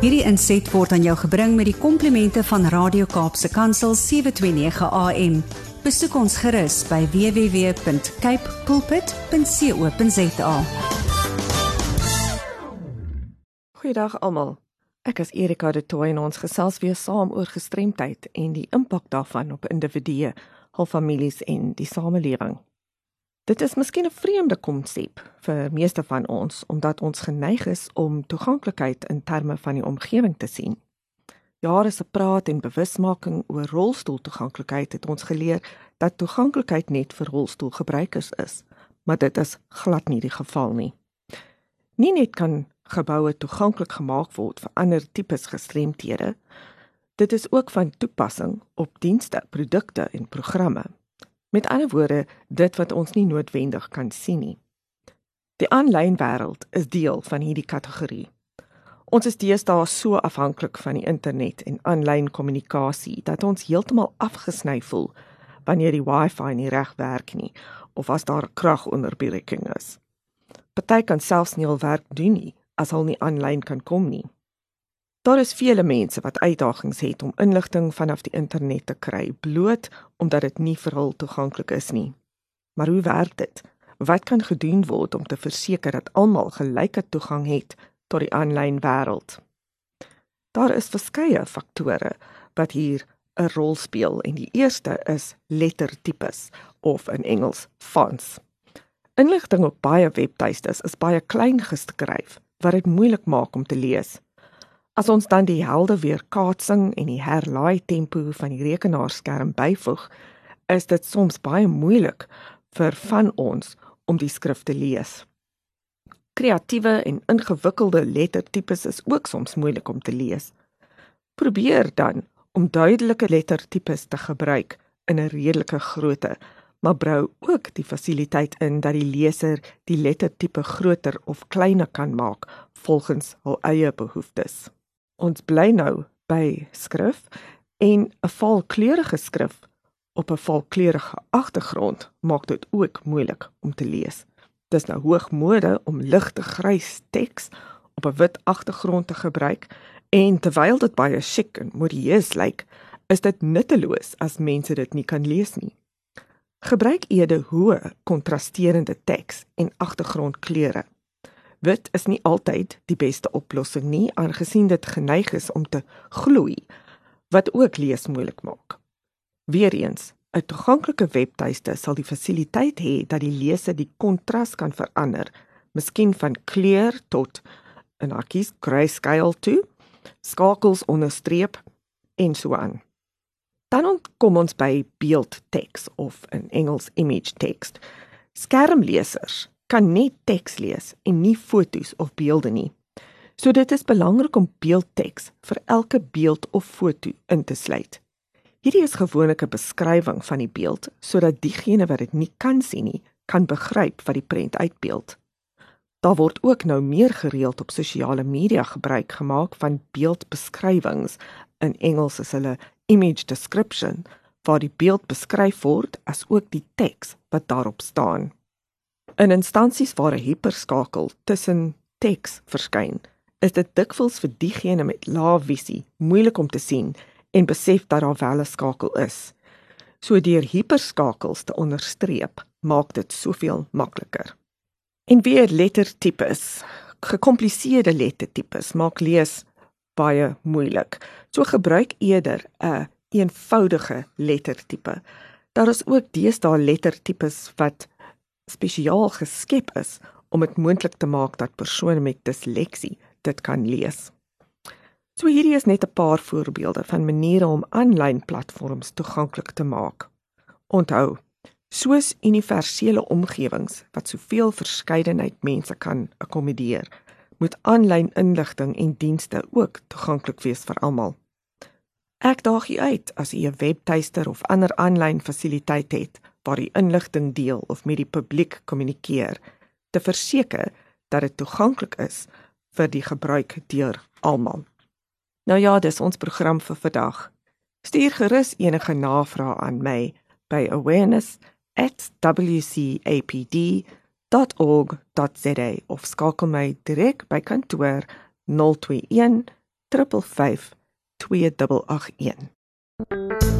Hierdie inset word aan jou gebring met die komplimente van Radio Kaapse Kansel 729 AM. Besoek ons gerus by www.cape pulpit.co.za. Goeiedag almal. Ek is Erika de Tooy en ons gesels weer saam oor gestremdheid en die impak daarvan op individue, hul families en die samelewing. Dit is miskien 'n vreemde konsep vir meeste van ons omdat ons geneig is om toeganklikheid in terme van die omgewing te sien. Jare se praat en bewusmaking oor rolstoeltoeganklikheid het ons geleer dat toeganklikheid net vir rolstoelgebruikers is, maar dit is glad nie die geval nie. Nie net kan geboue toeganklik gemaak word vir ander tipes gestremthede, dit is ook van toepassing op dienste, produkte en programme. Met ander woorde, dit wat ons nie noodwendig kan sien nie. Die aanlyn wêreld is deel van hierdie kategorie. Ons is deesdae so afhanklik van die internet en aanlyn kommunikasie dat ons heeltemal afgesny voel wanneer die Wi-Fi nie reg werk nie of as daar kragonderbreking is. Party kan selfs nie hul werk doen nie as hulle nie aanlyn kan kom nie. Daar is vele mense wat uitdagings het om inligting vanaf die internet te kry bloot omdat dit nie vir hul toeganklik is nie. Maar hoe werk dit? Wat kan gedoen word om te verseker dat almal gelyke toegang het tot die aanlyn wêreld? Daar is verskeie faktore wat hier 'n rol speel en die eerste is lettertipes of in Engels fonts. Inligting op baie webtuistes is baie klein geskryf wat dit moeilik maak om te lees. As ons dan die helde weerkaatsing en die herlaai tempo van die rekenaarskerm byvoeg, is dit soms baie moeilik vir van ons om die skrif te lees. Kreatiewe en ingewikkelde lettertipes is ook soms moeilik om te lees. Probeer dan om duidelike lettertipes te gebruik in 'n redelike grootte, maar brou ook die fasiliteit in dat die leser die lettertipe groter of kleiner kan maak volgens hul eie behoeftes. Ons bly nou by skrif en 'n valkleurige skrif op 'n valkleurige agtergrond maak dit ook moeilik om te lees. Dis nou hoogmode om ligte grys teks op 'n wit agtergrond te gebruik en terwyl dit baie chic en modieus lyk, is dit nutteloos as mense dit nie kan lees nie. Gebruik eerder hoë kontrasterende teks en agtergrondkleure. Wit is nie altyd die beste oplossing nie, aangesien dit geneig is om te gloei, wat ook lees moeilik maak. Weereens, 'n toeganklike webtuiste sal die fasiliteit hê dat die leser die kontras kan verander, miskien van kleur tot 'n hakkies grayscale toe, skakels onderstreep en so aan. Dan kom ons by beeldteks of in Engels image text. Skermlesers kan net teks lees en nie fotos of beelde nie. So dit is belangrik om beeldteks vir elke beeld of foto in te sluit. Hierdie is gewoonlik 'n beskrywing van die beeld sodat diegene wat dit nie kan sien nie, kan begryp wat die prent uitbeeld. Daar word ook nou meer gereeld op sosiale media gebruik gemaak van beeldbeskrywings in Engels is hulle image description waar die beeld beskryf word as ook die teks wat daarop staan. In instansies waar 'n hiperskakel tussen teks verskyn, is dit dikwels vir diegene met lae visie moeilik om te sien en besef dat daar wel 'n skakel is. So deur hiperskakels te onderstreep, maak dit soveel makliker. En weer lettertipes, gekompliseerde lettertipes maak lees baie moeilik. So gebruik eerder 'n een eenvoudige lettertipe. Daar is ook deesdae lettertipes wat spesiaal geskep is om dit moontlik te maak dat persone met disleksie dit kan lees. So hierdie is net 'n paar voorbeelde van maniere om aanlyn platforms toeganklik te maak. Onthou, soos universele omgewings wat soveel verskeidenheid mense kan akkommodeer, moet aanlyn inligting en dienste ook toeganklik wees vir almal. Ek daag u uit as u 'n webtuister of ander aanlyn fasiliteit het waar u inligting deel of met die publiek kommunikeer, te verseker dat dit toeganklik is vir die gebruik deur almal. Nou ja, dis ons program vir vandag. Stuur gerus enige navrae aan my by awareness@wcapd.org.za of skakel my direk by kantoor 021 355 2881.